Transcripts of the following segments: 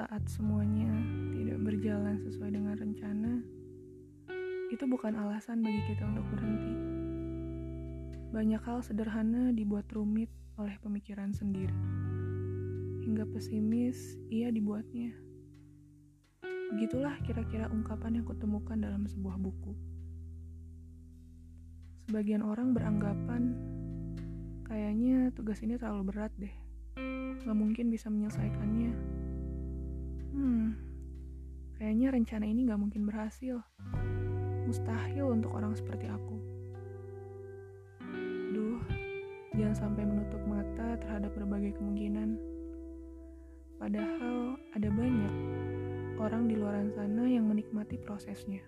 saat semuanya tidak berjalan sesuai dengan rencana, itu bukan alasan bagi kita untuk berhenti. Banyak hal sederhana dibuat rumit oleh pemikiran sendiri. Hingga pesimis ia dibuatnya. Begitulah kira-kira ungkapan yang kutemukan dalam sebuah buku. Sebagian orang beranggapan kayaknya tugas ini terlalu berat deh. Gak mungkin bisa menyelesaikannya. Hmm, kayaknya rencana ini gak mungkin berhasil. Mustahil untuk orang seperti aku. Duh, jangan sampai menutup mata terhadap berbagai kemungkinan. Padahal ada banyak orang di luar sana yang menikmati prosesnya.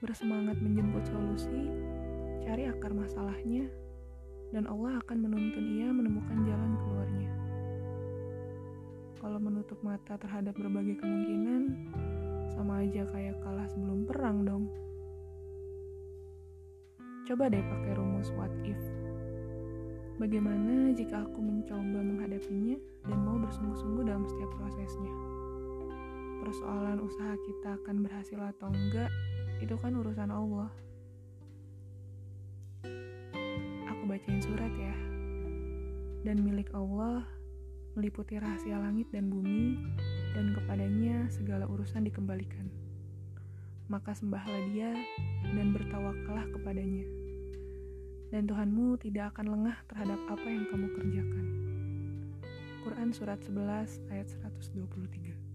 Bersemangat menjemput solusi, cari akar masalahnya, dan Allah akan menuntun ia menemukan jalan keluarnya. Kalau menutup mata terhadap berbagai kemungkinan, sama aja kayak kalah sebelum perang dong. Coba deh pakai rumus what if. Bagaimana jika aku mencoba menghadapinya dan mau bersungguh-sungguh dalam setiap prosesnya? Persoalan usaha kita akan berhasil atau enggak, itu kan urusan Allah. Aku bacain surat ya. Dan milik Allah meliputi rahasia langit dan bumi, dan kepadanya segala urusan dikembalikan. Maka sembahlah dia dan bertawakallah kepadanya. Dan Tuhanmu tidak akan lengah terhadap apa yang kamu kerjakan. Quran Surat 11 ayat 123